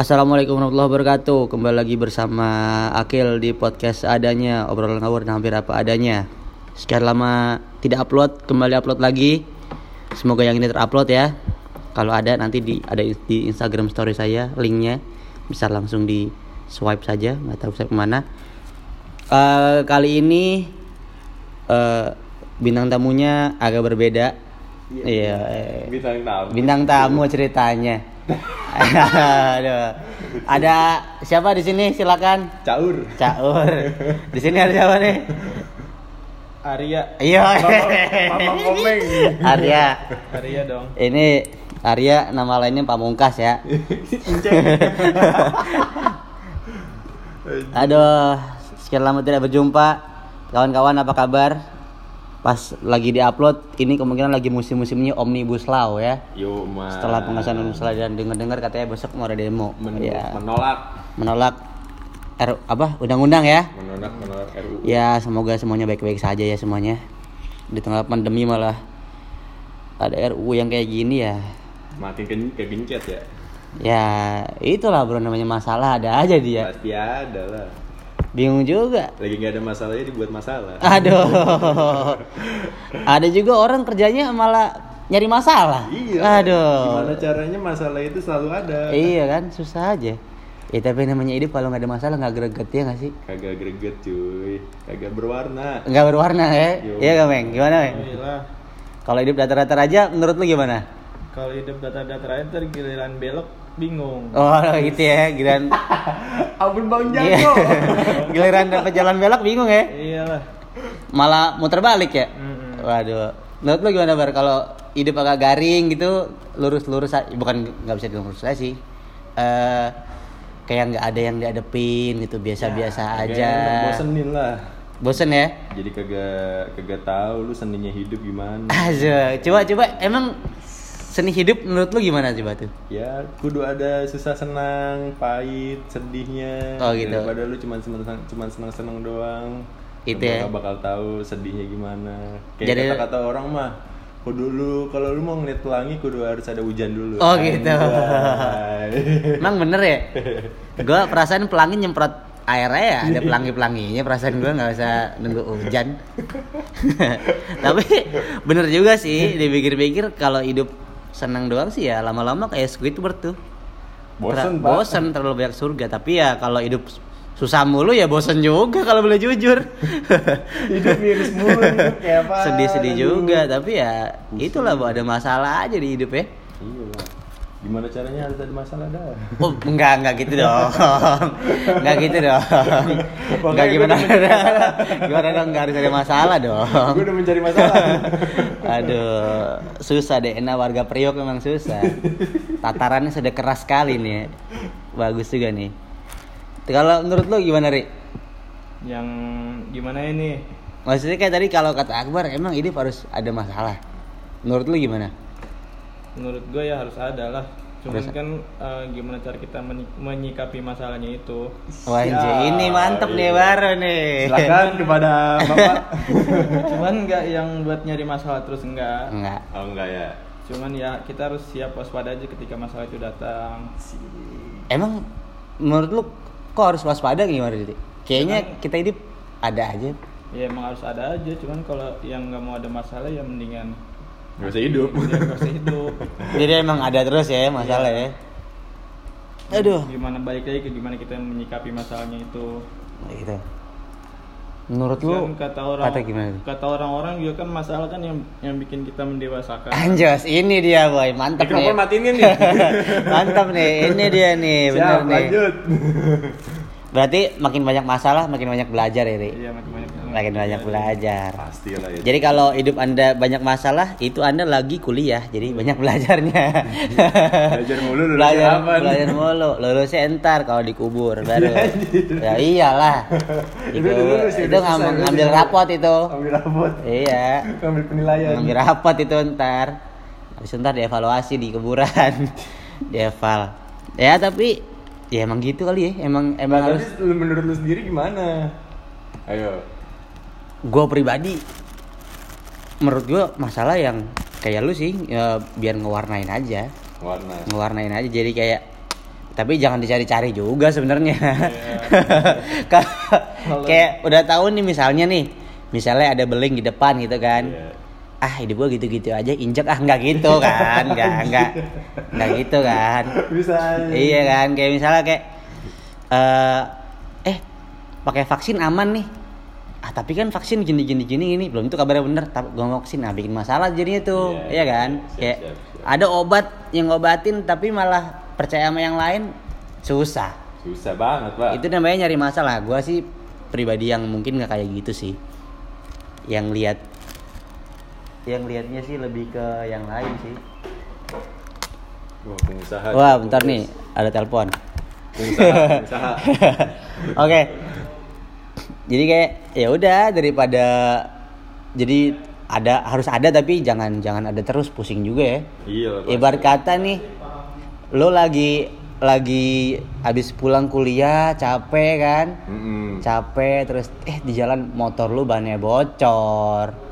Assalamualaikum warahmatullahi wabarakatuh. Kembali lagi bersama Akil di podcast adanya. Obrolan ngawur dan hampir apa adanya. Sekian lama tidak upload Kembali upload lagi. Semoga yang ini terupload ya. Kalau ada nanti di ada di Instagram story saya Linknya. Bisa langsung di swipe saja nggak tahu saya ke mana. Eh, Kali ini eh, Bintang tamunya agak berbeda. Iya eh, bintang tamu. bintang tamu ceritanya. Aduh. Ada siapa di sini? Silakan. caur Caur. Di sini ada siapa nih? Arya Iya. Mama komeng Arya. Arya dong Ini Arya nama lainnya Pamungkas ya. Aduh, sekian lama tidak berjumpa. Kawan-kawan apa kabar? Pas lagi diupload, ini kemungkinan lagi musim-musimnya Omnibus Law ya. yo mas Setelah pengesahan Omnibus Law dan dengar-dengar katanya besok mau ada demo. Men- ya. menolak. Menolak R apa? Undang-undang ya? Menolak menolak RUU ya semoga semuanya baik-baik saja ya semuanya. Di tengah pandemi malah ada RUU yang kayak gini ya. Makin ke kegencet ya. Ya itulah bro namanya masalah ada aja dia. Pasti ada lah bingung juga. Lagi nggak ada masalahnya dibuat masalah. Aduh. Ada juga orang kerjanya malah nyari masalah. Iya. Aduh. Gimana caranya masalah itu selalu ada? Iya kan susah aja. Ya tapi namanya hidup kalau nggak ada masalah nggak greget ya nggak sih? Kagak greget cuy. Kagak berwarna. Nggak berwarna ya? Yo. iya gak Meng gimana Meng Alhamdulillah Kalau hidup datar-datar aja, menurut lu gimana? kalau hidup datar-datar aja ntar giliran belok bingung Oh gitu ya, giliran ampun bang jago giliran dapat jalan belok bingung ya, iyalah malah muter balik ya. Mm-mm. Waduh, menurut lu gimana bar? Kalau hidup agak garing gitu, lurus-lurus, bukan nggak bisa dibilang lurus aja sih. Eh kayak nggak ada yang dihadepin gitu, biasa-biasa aja. Kayaknya bosenin lah Bosen ya? jadi kagak kagak tahu lu seninya hidup gimana Aja, coba coba emang seni hidup menurut lu gimana coba tuh? ya kudu ada susah senang pahit sedihnya Oh, gitu. daripada lu cuma seneng cuma seneng seneng doang Itu ya. bakal, bakal tahu sedihnya gimana kayak Jadi- kata-kata orang mah kudu lu kalau lu mau ngeliat pelangi kudu harus ada hujan dulu Oh, gitu. Emang bener ya? Gua perasaan pelangi nyemprot airnya ya ada pelangi-pelanginya perasaan gua nggak usah nunggu hujan. Tapi bener juga sih dipikir-pikir kalau hidup senang doang sih ya lama-lama kayak Squidward tuh. bosen Ter- bosen terlalu banyak surga tapi ya kalau hidup susah mulu ya bosen juga kalau boleh jujur. hidup miris mulu hidup kayak apa Sedih-sedih juga tapi ya itulah bu ada masalah aja di hidup ya. iya. Gimana caranya harus ada masalah dah Oh, enggak, enggak gitu dong. Enggak gitu dong. Enggak gimana Gimana dong enggak harus ada masalah dong. gue udah mencari masalah Aduh, susah deh. Nah, warga Priok memang susah. Tatarannya sudah keras sekali nih. Bagus juga nih. Kalau menurut lo gimana, Ri? yang gimana ini Maksudnya kayak tadi kalau kata Akbar emang hidup harus ada masalah. Menurut lu gimana? Menurut gue ya harus ada lah cuman kan eh, gimana cara kita menyikapi masalahnya itu Wah, Ya, ini mantep nih iya. baru nih. silakan kepada bapak cuman nggak yang buat nyari masalah terus enggak Enggak. oh enggak ya cuman ya kita harus siap waspada aja ketika masalah itu datang Emang menurut lu kok harus waspada gimana sih? Kayaknya kita hidup ada aja. ya emang harus ada aja cuman kalau yang nggak mau ada masalah ya mendingan nggak usah hidup ya nggak usah hidup Jadi emang ada terus ya masalah ya. Aduh. gimana balik lagi ke gimana kita menyikapi masalahnya itu Gitu. Menurut lu Kan kata orang kata gimana? kata orang-orang juga kan masalah kan yang yang bikin kita mendewasakan Anjos, ini dia boy, mantap nih. mikrofon matiin kan nih mantap nih, ini dia nih, siap nih. lanjut Berarti makin banyak masalah, makin banyak belajar ya, Ri. iya makin banyak Makin banyak belajar. pasti lah ya Jadi kalau hidup Anda banyak masalah, itu Anda lagi kuliah, jadi banyak belajarnya. belajar mulu lu belajar, apa belajar mulu. Lulusnya entar kalau dikubur baru. ya iyalah. Itu Itu, lulus ya, itu ngam- selesai, ngambil udah. rapot itu. ambil rapot Iya. ambil penilaian Ngambil rapot itu ntar. Habis ntar dievaluasi di kuburan. Dieval. Ya tapi ya emang gitu kali ya. Emang emang Nah, harus tapi menurut lu sendiri gimana ayo gue pribadi menurut gue masalah yang kayak lu sih ya, biar ngewarnain aja. Warna ngewarnain aja jadi kayak tapi jangan dicari-cari juga sebenarnya. Kalau- kayak udah tahu nih misalnya nih misalnya ada beling di depan gitu kan. Iya. ah hidup gua gitu-gitu aja injek. Ah nggak gitu kan nggak nggak nggak gitu kan. Bisa. Aja. iya kan kayak misalnya kayak eh eh pakai vaksin aman nih ah tapi kan vaksin gini gini gini ini belum itu kabarnya bener tapi mau vaksin nah bikin masalah jadinya tuh Iya, iya kan siap, kayak siap, siap. ada obat yang ngobatin tapi malah percaya sama yang lain susah Susah banget, Pak. itu namanya nyari masalah gua sih pribadi yang mungkin nggak kayak gitu sih yang lihat yang lihatnya sih lebih ke yang lain sih Wah, pengusaha. wah bentar nih ada telepon Pengusaha, pengusaha. Oke. Jadi kayak ya udah daripada jadi ada harus ada tapi jangan jangan ada terus pusing juga ya. Iya. Ibarat kata nih lo lagi lagi habis pulang kuliah capek kan? Mm-mm. Capek terus eh di jalan motor lu bannya bocor.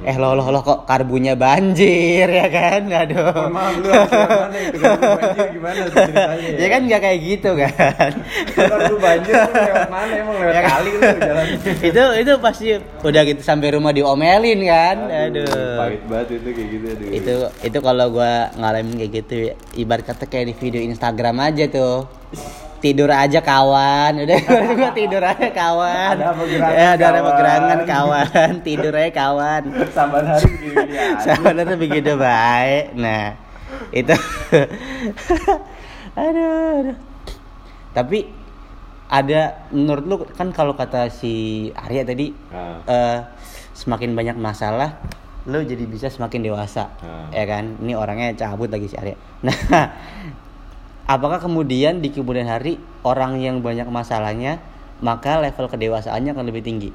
Eh lo lo lo kok karbunya banjir ya kan? Aduh. Mohon maaf lu harus itu lu banjir gimana ceritanya ya kan nggak kayak gitu kan. Lu banjir lewat mana emang lewat Ya kan? kali lu jalan. itu itu pasti udah gitu sampai rumah diomelin kan aduh, Pahit banget itu kayak gitu aduh. itu itu kalau gua ngalamin kayak gitu ya, ibarat kata kayak di video Instagram aja tuh tidur aja kawan. Udah gua tidur aja kawan. Ada apa gerangan, ya, ada kawan? kawan. Tidur aja kawan. Saban hari gini ya. sebenarnya begitu baik. Nah itu. Aduh, aduh. Tapi ada menurut lu kan kalau kata si Arya tadi Ah. eh, semakin banyak masalah lu jadi bisa semakin dewasa. Ah. ya kan? Ini orangnya cabut lagi si Arya. Nah apakah kemudian di kemudian hari orang yang banyak masalahnya maka level kedewasaannya akan lebih tinggi?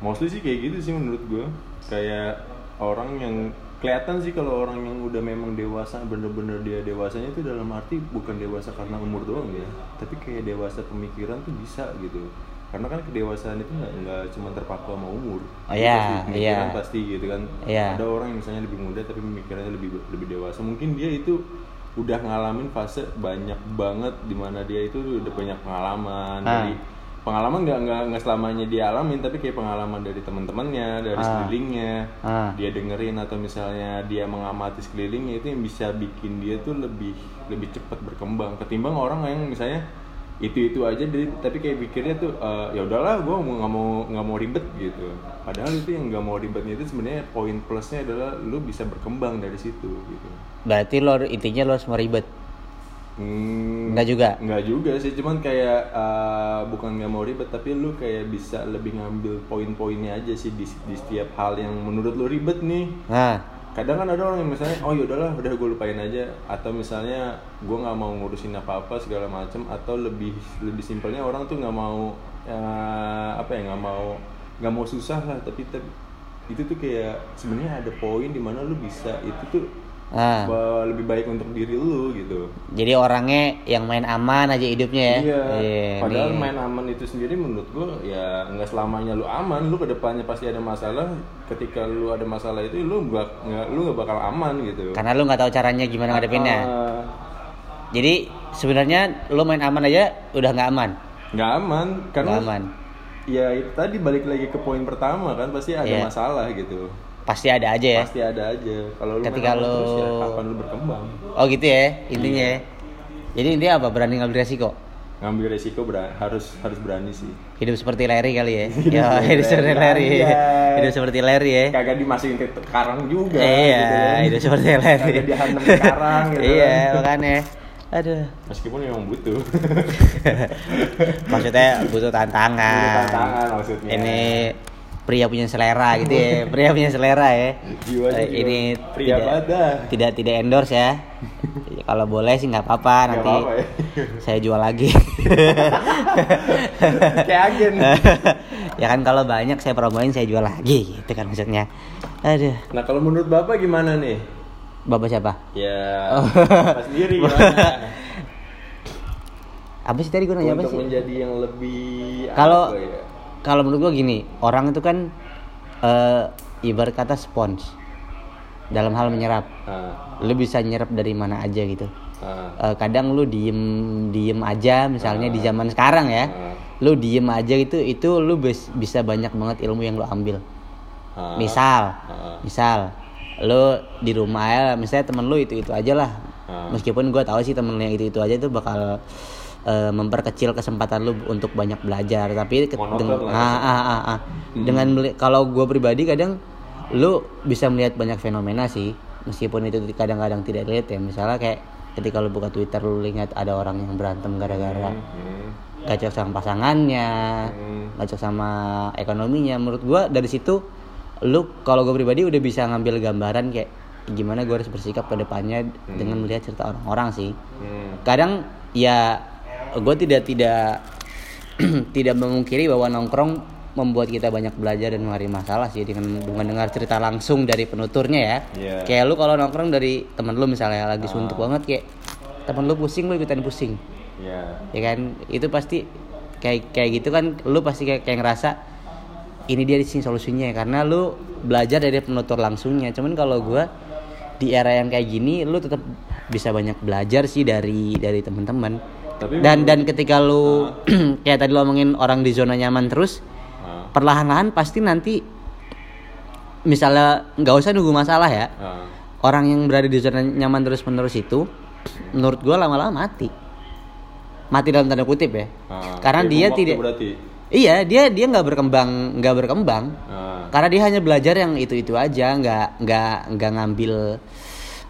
Mostly sih kayak gitu sih menurut gue Kayak orang yang kelihatan sih kalau orang yang udah memang dewasa bener-bener dia dewasanya itu dalam arti bukan dewasa karena umur doang ya. Tapi kayak dewasa pemikiran tuh bisa gitu. Karena kan kedewasaan itu nggak nggak cuma terpaku sama umur. Oh iya, Pasti pemikiran iya. pasti gitu kan. Iya. ada orang yang misalnya lebih muda tapi pemikirannya lebih lebih dewasa. Mungkin dia itu udah ngalamin fase banyak banget di mana dia itu udah banyak pengalaman Ah. dari pengalaman nggak nggak nggak selamanya dia alamin tapi kayak pengalaman dari teman-temannya dari Ah. sekelilingnya Ah. dia dengerin atau misalnya dia mengamati sekelilingnya itu yang bisa bikin dia tuh lebih lebih cepat berkembang ketimbang orang yang misalnya itu itu aja dari tapi kayak pikirnya tuh "Eh, ya udahlah gue mau nggak mau nggak mau ribet gitu padahal itu yang nggak mau ribetnya itu sebenarnya poin plusnya adalah lu bisa berkembang dari situ gitu berarti lo intinya lo harus mau ribet Hmm, Nggak juga? Nggak juga sih, cuman kayak uh, bukan nggak mau ribet, tapi lu kayak bisa lebih ngambil poin-poinnya aja sih di, di setiap hal yang menurut lu ribet nih. nah Kadang kan ada orang yang misalnya, oh yaudahlah, udah gue lupain aja, atau misalnya gue nggak mau ngurusin apa-apa segala macem, atau lebih lebih simpelnya orang tuh nggak mau uh, apa ya nggak mau nggak mau susah lah, tapi, tapi itu tuh kayak sebenarnya ada poin di mana lu bisa itu tuh uh, lebih baik untuk diri lu gitu. jadi orangnya yang main aman aja hidupnya ya Iya. Iya, Padahal nih. main aman itu sendiri menurut gua ya nggak selamanya lu aman. Lu ke depannya pasti ada masalah. Ketika lu ada masalah itu lu nggak lu nggak bakal aman gitu. karena lu nggak tahu caranya gimana ngadepinnya Ah, jadi sebenarnya lo main aman aja udah nggak aman nggak aman karena nggak aman ya itu tadi balik lagi ke poin pertama kan pasti ada Iya. masalah gitu. Pasti ada aja ya Pasti ada aja. Kalau lu Ketika aman terus ya lu- kapan lu berkembang? oh gitu ya intinya Iya. ya jadi intinya apa berani ngambil resiko Ngambil resiko bera- harus harus berani sih. hidup seperti Larry kali ya Hidup ya hidup seperti Larry. Anjay. hidup seperti Larry ya Kagak dimasukin ke karang juga. iya gitu kan. hidup seperti Larry Kagak dihantam ke karang gitu. iya kan. makanya aduh Meskipun memang butuh. maksudnya butuh tantangan Butuh tantangan maksudnya. ini pria punya selera gitu ya pria punya selera ya Jiwanya Eh, jiwa ini pria tidak, dah. tidak tidak endorse ya kalau boleh sih nggak apa-apa nanti apa-apa ya. saya jual lagi Kayak agen. ya kan kalau banyak saya promoin saya jual lagi gitu kan maksudnya aduh Nah kalau menurut bapak gimana nih? bapak siapa Ya, Oh. bapak sendiri gimana? apa sih tadi gue nanya apa Untuk sih menjadi yang lebih Kalau- apa ya? Kalau menurut gua gini orang itu kan eh, ibarat kata spons dalam hal menyerap Ah, lu bisa nyerap dari mana aja gitu Ah. Eh, kadang lu diem diem aja misalnya di zaman sekarang ya Ah. lu diem aja itu itu lu bis- bisa banyak banget ilmu yang lu ambil Ah. misal Ah. misal lu di rumah ya misalnya temen lu itu itu aja lah Ah. meskipun gue tahu sih temen yang itu itu aja itu bakal eh, memperkecil kesempatan lu untuk banyak belajar tapi ke- Monoton deng- lah ya. ah, ah, ah, ah. dengan meli- kalau gue pribadi kadang lu bisa melihat banyak fenomena sih meskipun itu kadang-kadang tidak lihat ya misalnya kayak ketika lu buka twitter lu lihat ada orang yang berantem gara-gara Hmm. gak cocok sama pasangannya Hmm. gak cocok sama ekonominya menurut gua dari situ lu kalau gue pribadi udah bisa ngambil gambaran kayak gimana gue harus bersikap ke depannya dengan melihat cerita orang-orang sih Hmm. kadang ya gue tidak tidak tidak memungkiri bahwa nongkrong membuat kita banyak belajar dan menghadapi masalah sih dengan dengan dengar cerita langsung dari penuturnya ya. Iya. kayak lu kalau nongkrong dari temen lu misalnya lagi suntuk banget kayak temen lu pusing lu ikutan pusing. Ya. ya kan? Itu pasti kayak kayak gitu kan lu pasti kayak, kayak ngerasa ini dia di sini solusinya karena lu belajar dari penutur langsungnya. Cuman kalau gua di era yang kayak gini lu tetap bisa banyak belajar sih dari dari teman-teman Tapi dan dan ketika lu kayak tadi lu ngomongin orang di zona nyaman terus Ah. perlahan-lahan pasti nanti misalnya nggak usah nunggu masalah ya Ah. orang yang berada di zona nyaman terus menerus itu menurut gua lama-lama mati mati dalam tanda kutip ya Ah. karena dia tidak berarti. iya dia dia nggak berkembang nggak berkembang Ah. karena dia hanya belajar yang itu itu aja nggak nggak nggak ngambil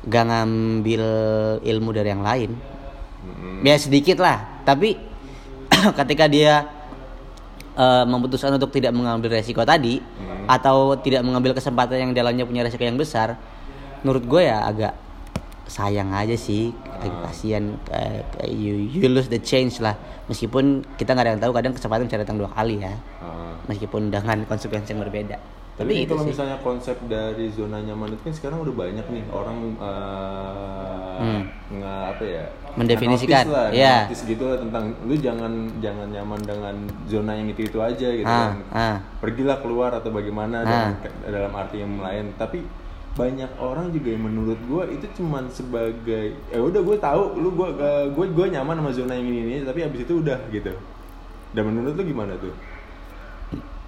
nggak ngambil ilmu dari yang lain Mm-mm. ya sedikit lah. Tapi ketika dia eh, memutuskan untuk tidak mengambil resiko tadi Hmm. atau tidak mengambil kesempatan yang dalamnya punya resiko yang besar menurut gue ya agak sayang aja sih. Agak kasihan kayak kayak you, you lose the change lah. Meskipun kita nggak ada yang tahu kadang kesempatan bisa datang dua kali ya. Ah. meskipun dengan konsekuensi yang berbeda. Tapi tapi itu kalau misalnya konsep dari zona nyaman itu kan sekarang udah banyak nih orang eh, Hmm. nge- apa ya Mendefinisikan, lah, iya. nge-notice gitu lah tentang lu jangan jangan nyaman dengan zona yang itu itu aja gitu Ah, kan. ah. Pergilah keluar atau bagaimana Ah. dalam, dalam arti yang lain. Tapi banyak orang juga yang menurut gua itu cuman sebagai ya udah gue tahu lu gua gue gue nyaman sama zona yang ini ini tapi abis itu udah gitu. Dan menurut lu gimana tuh?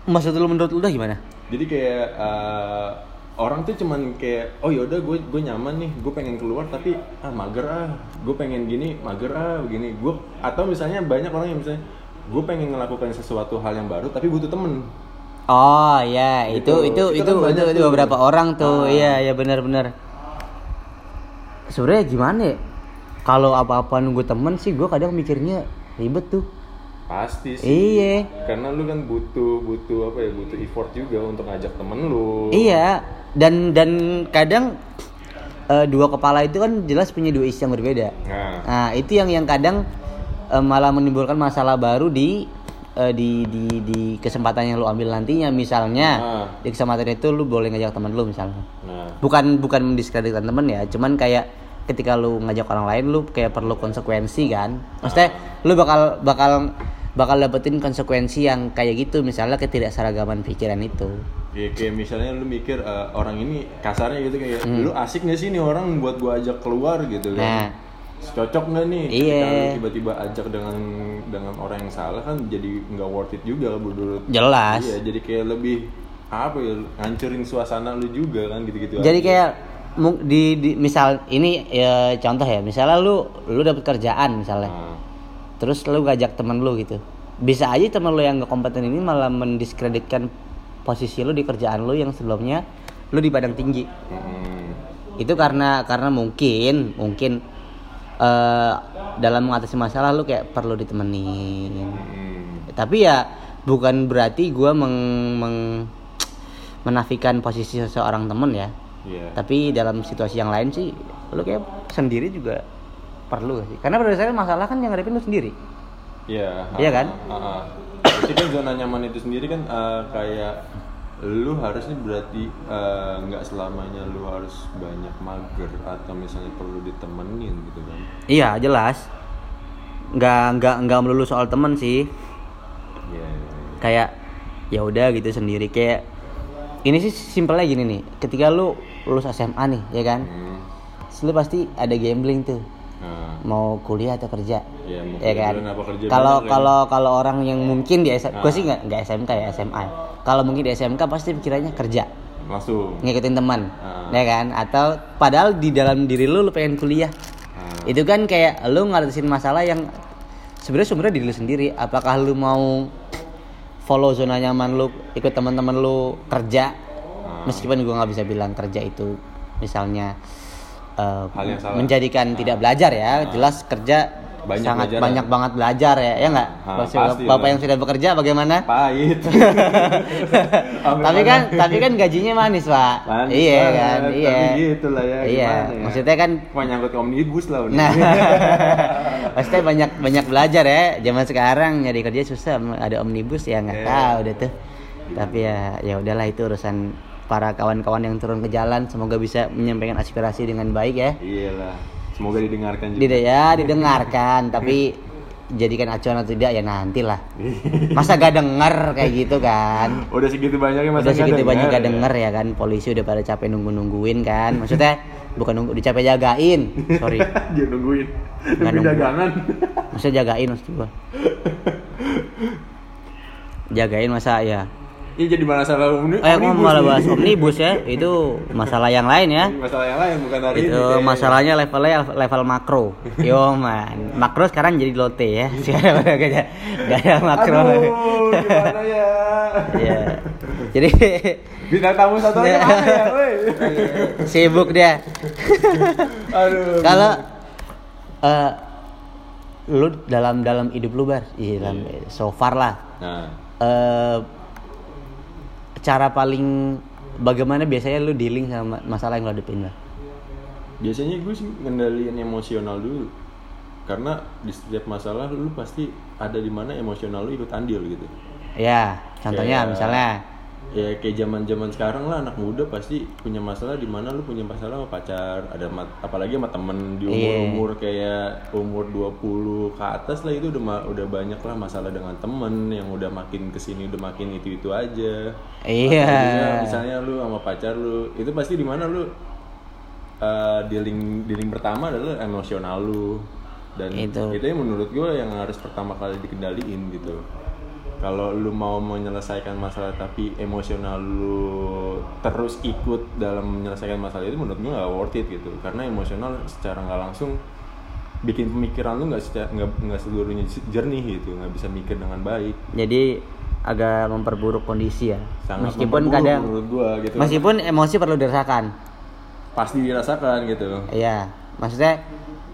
maksud lu menurut lu udah gimana jadi kayak eh, orang tuh cuman kayak oh yaudah gue gue nyaman nih gue pengen keluar tapi ah mager ah gue pengen gini mager ah begini gue atau misalnya banyak orang yang misalnya gue pengen melakukan sesuatu hal yang baru tapi butuh temen Oh ya Gitu. itu itu Itu itu kan itu, itu tuh. beberapa orang tuh Ah. iya ya benar-benar. Sebenarnya gimana ya? Kalau apa-apa nunggu temen sih gue kadang mikirnya ribet tuh. pasti sih Iya. karena lu kan butuh butuh apa ya butuh effort juga untuk ngajak temen lu Iya dan dan kadang eh, dua kepala itu kan jelas punya dua isi yang berbeda. nah Nah itu yang yang kadang eh, malah menimbulkan masalah baru di eh, di di di kesempatan yang lu ambil nantinya misalnya Ah. di kesempatan itu lu boleh ngajak teman lu misalnya. nah bukan bukan mendiskreditkan temen ya cuman kayak ketika lu ngajak orang lain lu kayak perlu konsekuensi kan maksudnya lu bakal bakal bakal dapetin konsekuensi yang kayak gitu misalnya ketidakseragaman pikiran itu Kayak, kayak misalnya lu mikir eh, orang ini kasarnya gitu kayak lu asik gak sih nih orang buat gua ajak keluar gitu Hmm. Nah. kan cocok nggak nih Iya. Kalau tiba-tiba ajak dengan dengan orang yang salah kan jadi nggak worth it juga menurut jelas iya jadi kayak lebih apa ya ngancurin suasana lu juga kan gitu-gitu jadi aja. kayak di, di misal ini ya contoh ya misalnya lu lu dapet kerjaan misalnya Nah, terus lu ngajak temen lu gitu. Bisa aja temen lu yang gak kompeten ini malah mendiskreditkan posisi lu di kerjaan lu yang sebelumnya lu di padang tinggi. Mm, itu karena karena mungkin mungkin eh, dalam mengatasi masalah lu kayak perlu ditemenin. Mm. tapi ya bukan berarti gua meng, meng- menafikan posisi seseorang temen ya. Iya. tapi dalam situasi yang lain sih lu kayak sendiri juga perlu sih karena pada dasarnya masalah kan yang ngadepin lu sendiri Iya. Iya kan? ah. Berarti kan zona nyaman itu sendiri kan eh, kayak lu harusnya berarti eh, nggak selamanya lu harus banyak mager atau misalnya perlu ditemenin gitu kan? iya jelas nggak nggak nggak melulu soal temen sih Iya. iya, iya. kayak ya udah gitu sendiri kayak ini sih simpelnya gini nih ketika lu lulus SMA nih ya kan Hmm. Lu pasti ada gambling tuh Nah, mau kuliah atau kerja? Iya, ya kan? apa kerja kalau kalau kalau orang yang mungkin di SM, gue Ah. sih nggak nggak SMK ya SMA kalau mungkin di SMK pasti pikirannya kerja. Langsung. Ngikutin teman Ah. ya kan? Atau padahal di dalam diri lu lu pengen kuliah. Ah. itu kan kayak lu ngatasin masalah yang sebenarnya sumbernya diri lu sendiri. Apakah lu mau follow zona nyaman lu ikut teman-teman lu kerja? Meskipun gua nggak bisa bilang kerja itu misalnya eh, Hal yang salah. menjadikan tidak belajar ya. Jelas kerja Banyak sangat belajar. banyak banget belajar ya. Ya nggak? Ah, Bapak- pasti bapak lah. yang sudah bekerja bagaimana? Pahit. Tapi kan tapi kan gajinya manis pak. Manis iya banget, kan? Iya tapi gitu lah ya, iya. gimana ya? maksudnya kan Cuma nyangkut omnibus lah udah. nah. Maksudnya banyak banyak belajar ya. Zaman sekarang nyari kerja susah. Ada omnibus ya nggak Iya. tahu deh tuh. Tapi ya ya udahlah itu urusan para kawan-kawan yang turun ke jalan semoga bisa menyampaikan aspirasi dengan baik ya Iyalah. Semoga didengarkan juga. tidak ya didengarkan tapi jadikan acuan atau tidak ya nantilah masa gak denger kayak gitu kan Udah segitu banyaknya masa udah segitu nggak banyak gak ya? denger ya kan polisi udah pada capek nunggu nungguin kan maksudnya bukan nunggu dicapek jagain sorry Dia nungguin. Nggak nunggu. dagangan. maksudnya jagain maksud gua jagain masa ya Ini jadi masalah omni. eh omnibus malah bahas omnibus ya. Itu masalah yang lain ya. Masalah yang lain bukan hari itu ini. masalahnya levelnya level makro. Yo man. Makro sekarang jadi lote ya. Sekarang udah gak ada, gak ada makro. Aduh, gimana ya? ya jadi Bintang tamu satu mana ya, woi? sibuk dia. Aduh. kalau eh, lu dalam dalam hidup lu bar? Iya dalam so far lah. Nah, eh cara paling bagaimana biasanya lu dealing sama masalah yang lu hadapin bar biasanya gue sih ngendaliin emosional dulu. Karena di setiap masalah lu pasti ada di mana emosional lu ikut andil gitu. ya contohnya Kayak- misalnya ya kayak zaman zaman sekarang lah anak muda pasti punya masalah di mana lu punya masalah sama pacar ada ma- apalagi sama temen di umur Iya. umur kayak umur 20 ke atas lah itu udah udah banyak lah masalah dengan temen yang udah makin ke sini udah makin itu itu aja Iya. Misalnya lu sama pacar lu itu pasti di mana lu uh, dealing dealing pertama adalah emosional lu dan Itu. itu yang menurut gue yang harus pertama kali dikendaliin gitu kalau lu mau menyelesaikan masalah tapi emosional lu terus ikut dalam menyelesaikan masalah itu menurut gue gak worth it gitu. Karena emosional secara nggak langsung bikin pemikiran lu nggak secara nggak seluruhnya jernih gitu nggak bisa mikir dengan baik. Jadi agak memperburuk kondisi ya. Sangat meskipun kadang menurut gua gitu. meskipun emosi perlu dirasakan. Pasti dirasakan gitu. Iya maksudnya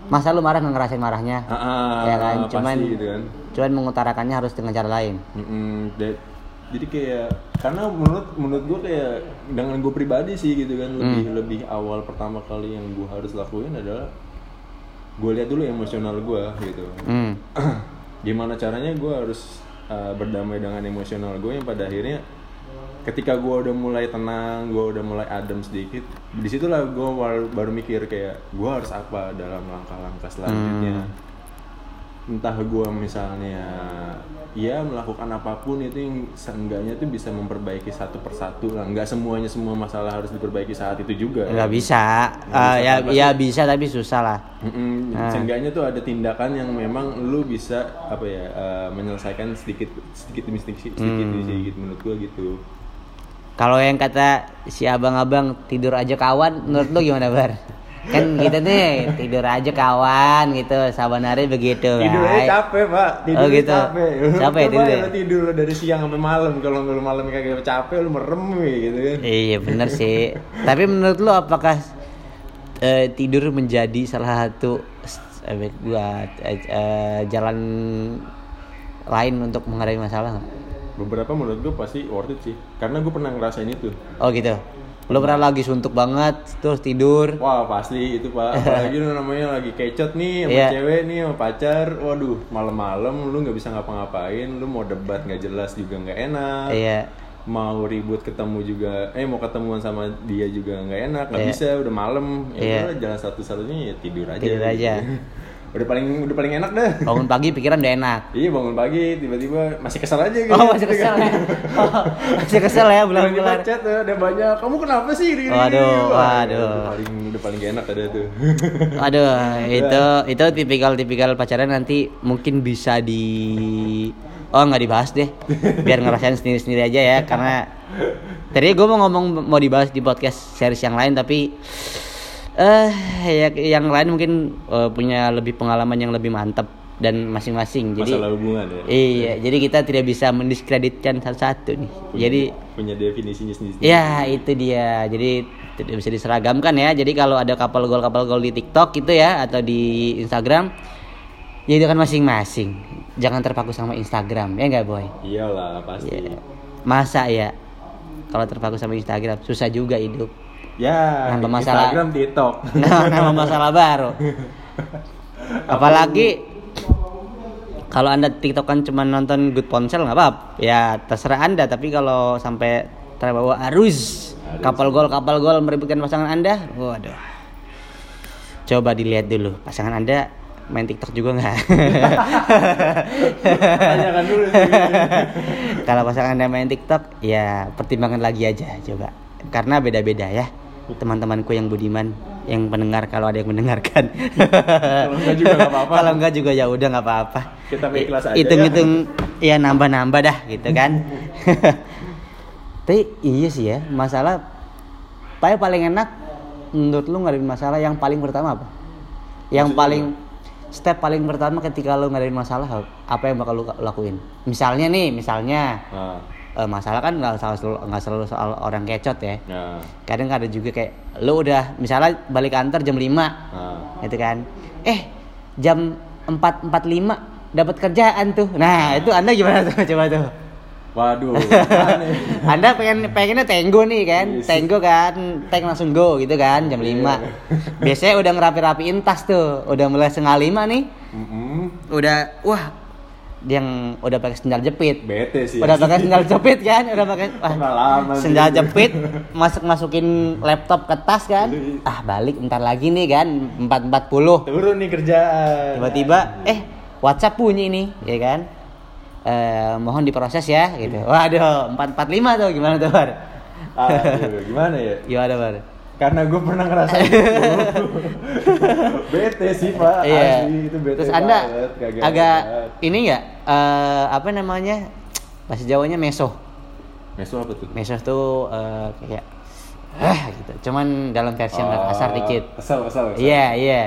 masa lu marah nggak ngerasain marahnya? Ah, ah, ya kan? cuman gitu kan. cuman mengutarakannya harus dengan cara lain. Mm-mm, da- jadi kayak karena menurut menurut gue kayak dengan gue pribadi sih gitu kan lebih Hmm. lebih awal pertama kali yang gue harus lakuin adalah gue lihat dulu emosional gue gitu. Hmm. gimana caranya gue harus uh, berdamai dengan emosional gue yang pada akhirnya ketika gue udah mulai tenang gue udah mulai adem sedikit di situlah gue baru, baru mikir kayak gue harus apa dalam langkah-langkah selanjutnya entah gue misalnya ya melakukan apa pun itu yang seenggaknya tuh bisa memperbaiki satu persatu lah nggak semuanya semua masalah harus diperbaiki saat itu juga nggak bisa Nggak bisa, ya pasti. ya bisa tapi susah lah Ah. Seenggaknya tuh ada tindakan yang memang lu bisa apa ya eh, menyelesaikan sedikit sedikit demi sedikit sedikit Hmm. sedikit menurut gua gitu. Kalau yang kata si abang-abang tidur aja kawan menurut lu gimana bar kan gitu nih tidur aja kawan gitu sabanari begitu Tidurnya Ray. capek pak, tidurnya Oh, gitu. capek. Capek Coba tidurnya? lu tidur dari siang sampai malam. Kalau lu malam kagak capek lu merem gitu kan. Iya bener sih. Tapi menurut lu apakah eh, tidur menjadi salah satu eh, buat eh, eh, jalan lain untuk menghadapi masalah nggak? Beberapa menurut gua pasti worth it sih, karena gua pernah ngerasain itu. Oh gitu. Lu pernah lagi suntuk banget terus tidur. Wah pasti itu pak, apalagi namanya lagi kecot nih sama Iya. cewek nih sama pacar, waduh malam-malam lu nggak bisa ngapa-ngapain, lu mau debat nggak jelas juga nggak enak, Iya. mau ribut ketemu juga, eh mau ketemuan sama dia juga nggak enak, nggak Iya. bisa udah malam, ya Iya. udah jalan satu-satunya ya tidur aja. Tidur aja. udah paling udah paling enak dah bangun pagi pikiran udah enak iya bangun pagi tiba-tiba masih kesel aja gitu oh masih kesel ya Oh, masih kesel ya Bulan bulan chat ya, udah banyak. Kamu kenapa sih? Gini, Waduh, waduh. Udah paling udah paling enak ada tuh. Aduh, itu itu tipikal-tipikal pacaran nanti mungkin bisa di Oh nggak dibahas deh, biar ngerasain sendiri-sendiri aja ya karena tadi gue mau ngomong mau dibahas di podcast series yang lain tapi eh ya, yang lain mungkin eh, punya lebih pengalaman yang lebih mantap dan masing-masing jadi Masalah hubungan ya. iya jadi kita tidak bisa mendiskreditkan satu-satu nih Punya- jadi punya definisinya sendiri. Ya itu dia. Jadi tidak bisa diseragamkan ya. Jadi kalau ada couple goal couple goal di TikTok gitu ya atau di Instagram, ya itu kan masing-masing. Jangan terpaku sama Instagram ya nggak boy? Iyalah pasti. Ya. Masa ya? Kalau terpaku sama Instagram susah juga hidup. Ya, Nambah masalah. Instagram, TikTok. Nah, nama masalah baru. Apalagi kalau anda tiktokan cuma nonton good ponsel nggak apa ya terserah anda tapi kalau sampai terbawa arus kapal gol kapal gol meributkan pasangan anda waduh coba dilihat dulu pasangan anda main tiktok juga nggak Tanyakan dulu sih. kalau pasangan anda main tiktok ya pertimbangkan lagi aja coba karena beda-beda ya teman-temanku yang budiman yang pendengar kalau ada yang mendengarkan. Kalau enggak juga nggak apa-apa. kalau enggak juga ya udah nggak apa-apa. Kita ikhlas aja hitung-hitung ya. nambah-nambah dah gitu kan. Tapi iya sih ya masalah paling paling enak menurut lu ngadepin masalah yang paling pertama apa? Yang Maksudnya paling step paling pertama ketika lu ngadepin masalah apa yang bakal lu lakuin? Misalnya nih misalnya Nah, eh, masalah kan nggak selalu nggak selalu soal orang kecot ya nah, kadang ada juga kayak lu udah misalnya balik kantor jam 5 nah. gitu kan eh jam 4.45 dapat kerjaan tuh nah itu anda gimana tuh coba tuh Waduh, aneh. anda pengen pengennya tenggo nih kan sih. tenggo kan teng langsung go gitu kan jam 5 Iya. biasanya udah ngerapi-rapiin tas tuh udah mulai setengah lima nih Mm-mm. udah wah yang udah pakai sendal jepit Bete sih. udah pakai sendal jepit kan udah pakai wah, Pengalaman sih. sendal jepit masuk masukin laptop ke tas kan Iya. ah balik ntar lagi nih kan 4.40 Turun nih kerjaan. tiba-tiba eh WhatsApp bunyi nih ya kan eh mohon diproses ya gitu waduh 445 tuh gimana tuh Bar Aduh, gimana ya? gimana Bar Karena gue pernah ngerasain itu. bete sih pak. iya Asli, itu bete terus anda banget, agak enak. ini nggak eh apa namanya bahasa Jawanya meso Meso apa tuh? meso tuh eh, kayak ah gitu cuman dalam versi yang Oh, kasar dikit Kesel, kesel, iya iya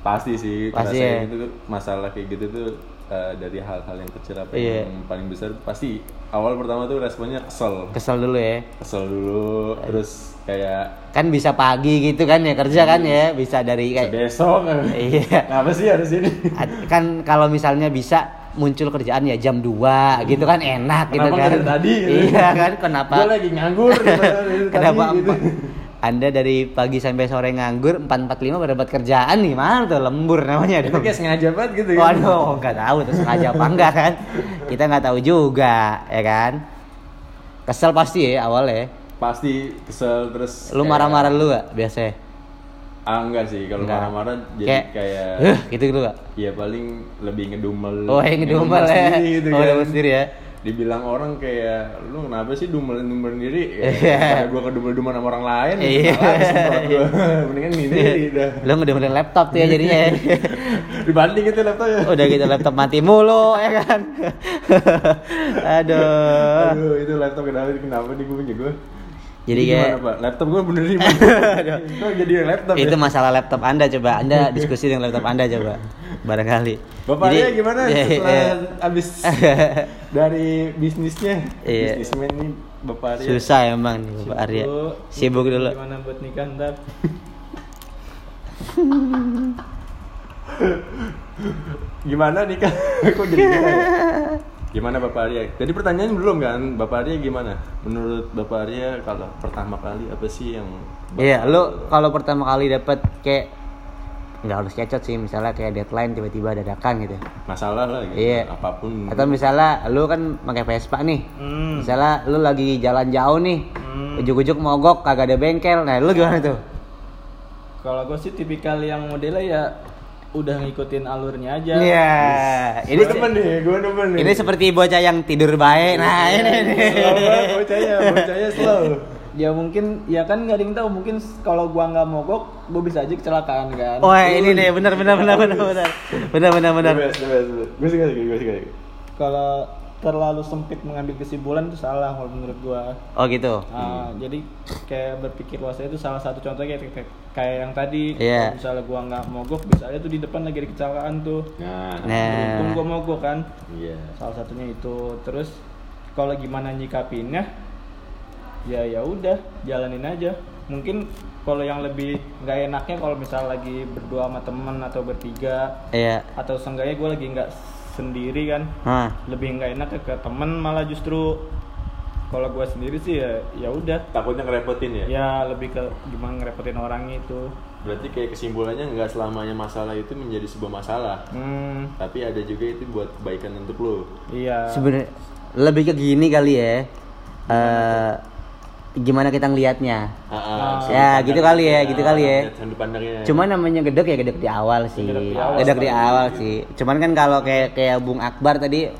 Pasti sih. Pasti ya. itu tuh masalah kayak gitu tuh eh, dari hal-hal yang kecil apa Iya. yang paling besar pasti awal pertama tuh responnya kesel. kesel dulu ya Kesel dulu, terus kayak kan bisa pagi gitu kan ya kerja kan ya bisa dari kayak besok. Iya. Kenapa sih harus ini? Kan kalau misalnya bisa muncul kerjaan ya jam 2 gitu kan enak gitu Kenapa kan. nggak dari tadi, gitu? Iya kan kenapa? Gue lagi nganggur kenapa tadi, gitu. Anda dari pagi sampai sore nganggur 445 baru dapat kerjaan nih mana tuh lembur namanya Itu kayak sengaja banget gitu kan. Waduh, nggak tahu terus sengaja apa enggak kan? Kita nggak tahu juga, ya kan? Kesel pasti ya awalnya. Pasti kesel terus Lu marah-marah dulu gak biasanya? Ah enggak sih, kalau marah-marah jadi Kayak, kayak, "Huh," gitu gitu gak? ya paling lebih ngedumel. Oh, yang ngedumel ya. sendiri gitu oh, kan. ngedumel sendiri ya. Dibilang orang kayak lu kenapa sih dumel-dumel sendiri? Iya. Ya, gua kedumel-dumel sama orang lain. Iya. malah disemprot gua. Mendingan sendiri dah. Lu ngedemelin laptop tuh ya jadinya ya. Dibanding itu laptopnya. Udah gitu laptop mati mulu ya kan. Aduh. Aduh, itu laptop kenapa kenapa nih gua punya gua? Jadi kayak gimana, Pak? laptop gua bener. Itu jadi laptop itu ya? masalah laptop Anda coba. Anda diskusi dengan laptop Anda coba. Barangkali. Bapak Jadi- Arya gimana Iya, setelah iya. abis dari bisnisnya? Iya. Bisnismen nih Bapak Arya. Susah emang nih Bapak Arya. Sibuk dulu. Gimana buat nikah ntar? Gimana nih kan? Kok jadi gimana ya? Gimana Bapak Arya? Tadi pertanyaan belum kan? Bapak Arya gimana? Menurut Bapak Arya kalau pertama kali apa sih yang Iya, lu kalau pertama kali dapat kayak nggak harus kecot sih, misalnya kayak deadline tiba-tiba dadakan gitu. masalah lah gitu? Iya. Apa pun. Atau misalnya lu kan pakai Vespa nih. Hmm. Misalnya lu lagi jalan jauh nih. Hmm. Ujuk-ujuk mogok kagak ada bengkel. Nah, lu gimana tuh? Kalau gue sih tipikal yang modelnya ya udah ngikutin alurnya aja Iya. Ini Gue demen nih, gue demen nih. ini seperti bocah yang tidur baik. Nah, ini nih. Banget bocahnya, bocahnya slow. ya mungkin ya kan nggak ada yang tahu mungkin kalau gua nggak mogok gua bisa aja kecelakaan kan Wah, ini nih benar benar benar benar benar. Benar benar benar. Gue suka, gue suka. kalau terlalu sempit mengambil kesimpulan itu salah kalau menurut gua Oh gitu. Ah, jadi kayak berpikir luas itu salah satu contohnya kayak, kayak, kayak yang tadi Iya. kalau misalnya gua nggak mogok bisa aja tuh di depan lagi ada kecelakaan tuh Nah, Nah. beruntung gua mogok kan iya. salah satunya itu terus kalau gimana nyikapinnya ya ya udah jalanin aja mungkin kalau yang lebih nggak enaknya kalau misal lagi berdua sama temen atau bertiga Iya. atau seenggaknya gue lagi nggak sendiri kan Hah. lebih nggak enak ke temen malah justru kalau gue sendiri sih ya ya udah Takutnya ngerepotin ya? ya lebih ke gimana ngerepotin orang itu Berarti kayak kesimpulannya nggak selamanya masalah itu menjadi sebuah masalah. hmm Tapi ada juga itu buat kebaikan untuk lo. iya Sebenarnya lebih ke gini kali ya. Eh gimana kita ngelihatnya. Ah, Ya, gitu kali ya, gitu kali ya. Sudut pandangnya. Cuma namanya gedek ya gedek di awal sih. Gedek di awal. Gedek di awal sih. Cuman kan kalau kayak kayak Bung Akbar tadi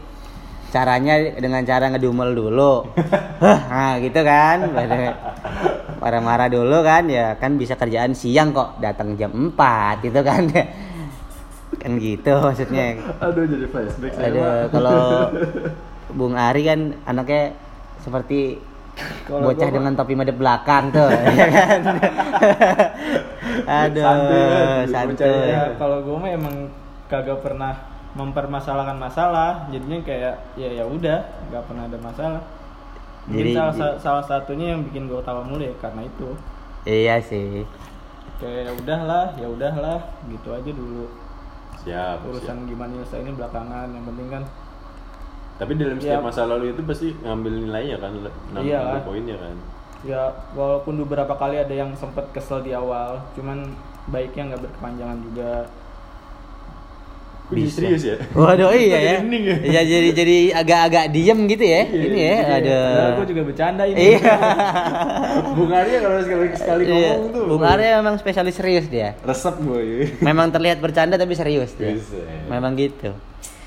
caranya dengan cara ngedumel dulu. Nah gitu kan. Marah-marah dulu kan ya kan bisa kerjaan siang kok datang jam 4 gitu kan. kan gitu maksudnya. Aduh jadi flashback saya. Pak. kalau Bung Ari kan anaknya seperti Kalau bocah gua- dengan topi madep belakang tuh, ya kan? Aduh, Santuy santuy. bocahnya. ya kalau gue mah emang kagak pernah mempermasalahkan masalah jadinya kayak ya ya udah nggak pernah ada masalah mungkin Jadi- salah, sa- salah satunya yang bikin gue tawa mulu ya karena itu Iya sih. kayak ya udahlah ya udahlah gitu aja dulu Siap, urusan siap. gimana nyelesainnya belakangan yang penting kan Tapi dalam setiap Iya. masa lalu itu pasti ngambil nilainya kan, ngambil Iya. ngambil poinnya kan. ya walaupun beberapa kali ada yang sempet kesel di awal cuman baiknya nggak berkepanjangan juga Kok jadi serius ya? Waduh iya ya. Ya? Iya jadi jadi agak-agak diem gitu ya. Iya, ini ya. Padahal Aduh. gue juga bercanda ini Iya. Bung Arya kalau sekali sekali Iya. ngomong tuh. Bung Arya memang spesialis serius dia. resep gue. Memang terlihat bercanda tapi serius dia. Bisa. Memang gitu.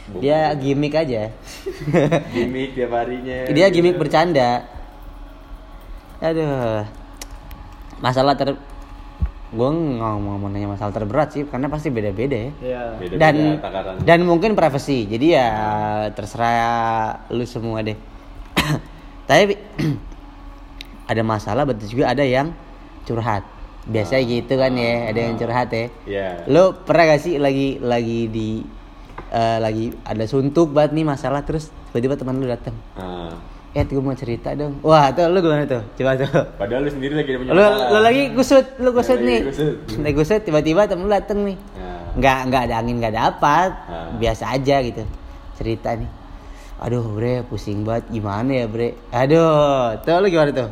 Bung Dia gimmick aja. Gimik tiap harinya. Dia gimmick bercanda. Aduh. Masalah ter gue ngomong mau nanya masalah terberat sih karena pasti beda-beda ya. ya Beda-beda dan takaran. dan mungkin privacy jadi ya terserah lu semua deh tapi ada masalah betul juga ada yang curhat biasanya gitu kan ya ada yang curhat ya Iya. lu pernah gak sih lagi lagi di eh, lagi ada suntuk banget nih masalah terus tiba-tiba teman lu datang Ah. eh gue mau cerita dong wah tuh lu gimana tuh coba tuh Padahal lu sendiri lagi ada punya lu, masalah. lu lagi gusut lu gusut Lagi nih lagi gusut tiba-tiba temen lu dateng nih Nah. nggak nggak ada angin nggak dapat Ah. biasa aja gitu cerita nih aduh bre pusing banget gimana ya bre aduh tuh lu gimana tuh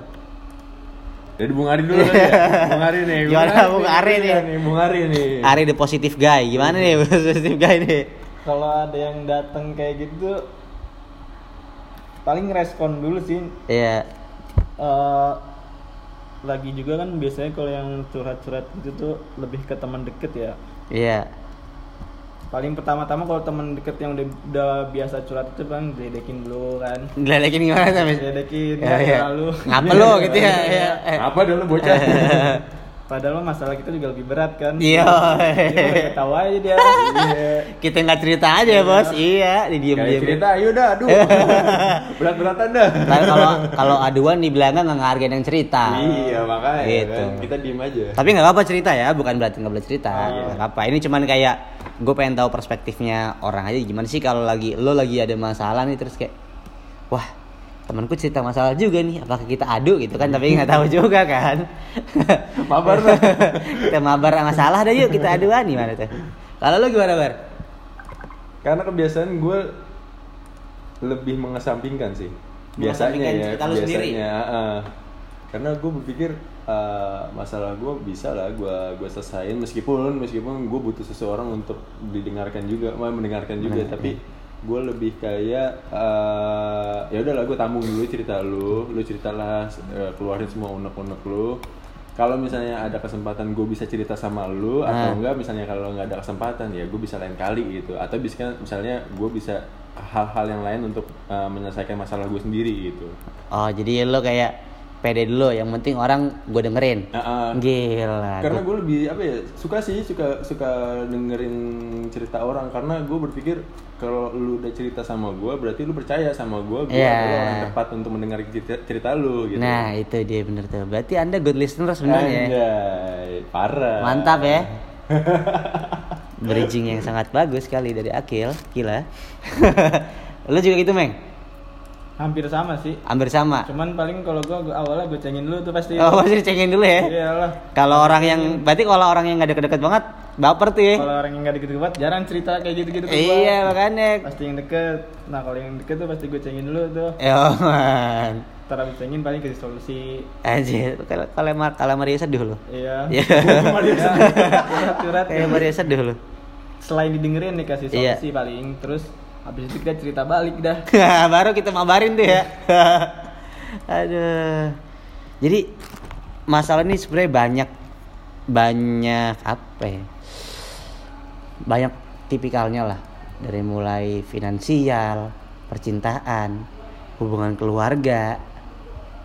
Dari Bung Ari dulu ya. Bung Ari nih. Gimana Bung Ari nih? Bung Ari nih. Ari the positive guy gimana nih positive guy nih kalau ada yang datang kayak gitu paling respon dulu sih. Iya. Eh, lagi juga kan biasanya kalau yang curhat-curhat gitu tuh lebih ke teman deket ya. Iya. Paling pertama-tama kalau teman deket yang udah, udah biasa curhat itu kan diledekin dulu kan. Ngeledekin gimana sampai diledekin Ya, ya, iya. lalu. Ngapa lu gitu ya? Eh. Apa dulu bocah? padahal mah masalah kita juga lebih berat kan Iya. Dia aja dia Iya. kita nggak cerita aja ya bos iya di diem diem cerita, ayo dah, aduh. Berat-beratan dah. Tapi kalau kalau aduan dibilangnya nggak ngehargain yang cerita. Iya, makanya Gitu. kan. Kita diem aja. Tapi nggak apa cerita ya, bukan berarti nggak boleh cerita. Oh, iya. Nggak apa. Ini cuman kayak gue pengen tahu perspektifnya orang aja gimana sih kalau lagi lo lagi ada masalah nih terus kayak wah temanku cerita masalah juga nih apakah kita adu gitu kan tapi nggak tahu juga kan Mabar kita mabar masalah dah yuk kita aduan gimana tuh kalau lo gimana bar Karena kebiasaan gue lebih mengesampingkan sih. Biasanya Mengesampingkan ya, cerita lu biasanya. sendiri? ah. karena gue berpikir ah, masalah gue bisa lah gue gue selesain meskipun meskipun gue butuh seseorang untuk didengarkan juga, mau mendengarkan juga, tapi gue lebih kayak ah, ya udahlah gue tampung dulu cerita lu, lu ceritalah eh, keluarin semua unek-unek lu. kalau misalnya ada kesempatan gue bisa cerita sama lu atau Ah. enggak misalnya kalau nggak ada kesempatan ya gue bisa lain kali gitu atau bisa misalnya gue bisa hal-hal yang lain untuk uh, menyelesaikan masalah gue sendiri gitu Oh, jadi lo kayak pede dulu, yang penting orang gue dengerin. Uh, Gila. karena gue lebih apa ya suka sih suka suka dengerin cerita orang karena gue berpikir kalau lu udah cerita sama gue berarti lu percaya sama gue gue Iya. adalah orang yang tepat untuk mendengar cerita, cerita lu gitu Nah, itu dia bener tuh. Berarti Anda good listener sebenarnya. ya? Anjay, parah Mantap ya. Bridging yang sangat bagus sekali dari Akil, gila. Lo juga gitu, Meng? Hampir sama sih Hampir sama. cuman paling kalau gua, gua awalnya gue cengin dulu tuh pasti Oh, masih dicengin dulu ya. iyalah Kalau orang yang berarti kalau orang yang nggak deket-deket banget baper tuh ya. kalau orang yang nggak deket banget jarang cerita kayak gitu-gitu ke gua. Iya, makanya. pasti yang deket nah kalau yang deket tuh pasti gue cengin dulu tuh Ya, man. ntar abis cengin paling kasih solusi Anjir, kalau kalau Mar- kalau Maria sedih lo. iya Iya. curhat curhat Kayak Maria sedih lo. selain didengerin nih kasih Iya. solusi paling terus habis itu kita cerita balik dah Baru kita mabarin tuh ya. Aduh. Jadi masalah ini sebenarnya banyak banyak apa ya? Banyak tipikalnya lah. Dari mulai finansial, percintaan, hubungan keluarga.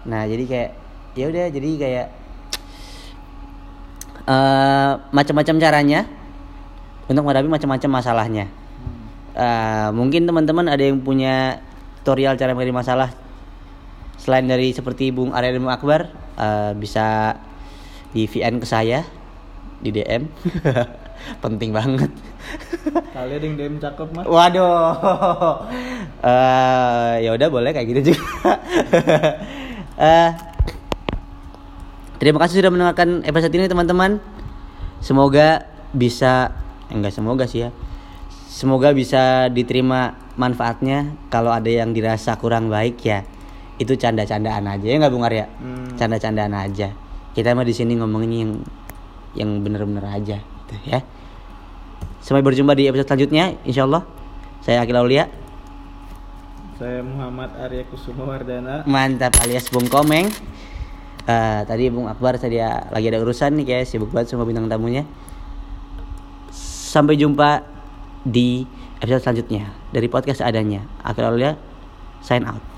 Nah, jadi kayak ya udah jadi kayak eh macam-macam caranya untuk menghadapi macam-macam masalahnya. Eh, mungkin teman-teman ada yang punya tutorial cara menghadapi masalah selain dari seperti Bung Arya dan Bung Akbar eh, bisa di VN ke saya di DM penting banget. Kali ada yang DM cakep mah waduh. Eh, ya udah boleh kayak gitu juga. Eh, terima kasih sudah mendengarkan episode ini teman-teman. Semoga bisa enggak semoga sih ya semoga bisa diterima manfaatnya. Kalau ada yang dirasa kurang baik ya itu canda-candaan aja. Ya nggak Bung Arya? Hmm. canda-candaan aja. Kita mah di sini ngomongin yang yang bener-bener aja gitu ya. Sampai berjumpa di episode selanjutnya insyaallah. Saya Akil Aulia. Saya Muhammad Arya Kusuma Wardana. Mantap alias Bung Komeng. Eh, tadi Bung Akbar tadi ya, lagi ada urusan nih kayak sibuk banget sama bintang tamunya. Sampai jumpa di episode selanjutnya dari podcast adanya. Aulia sign out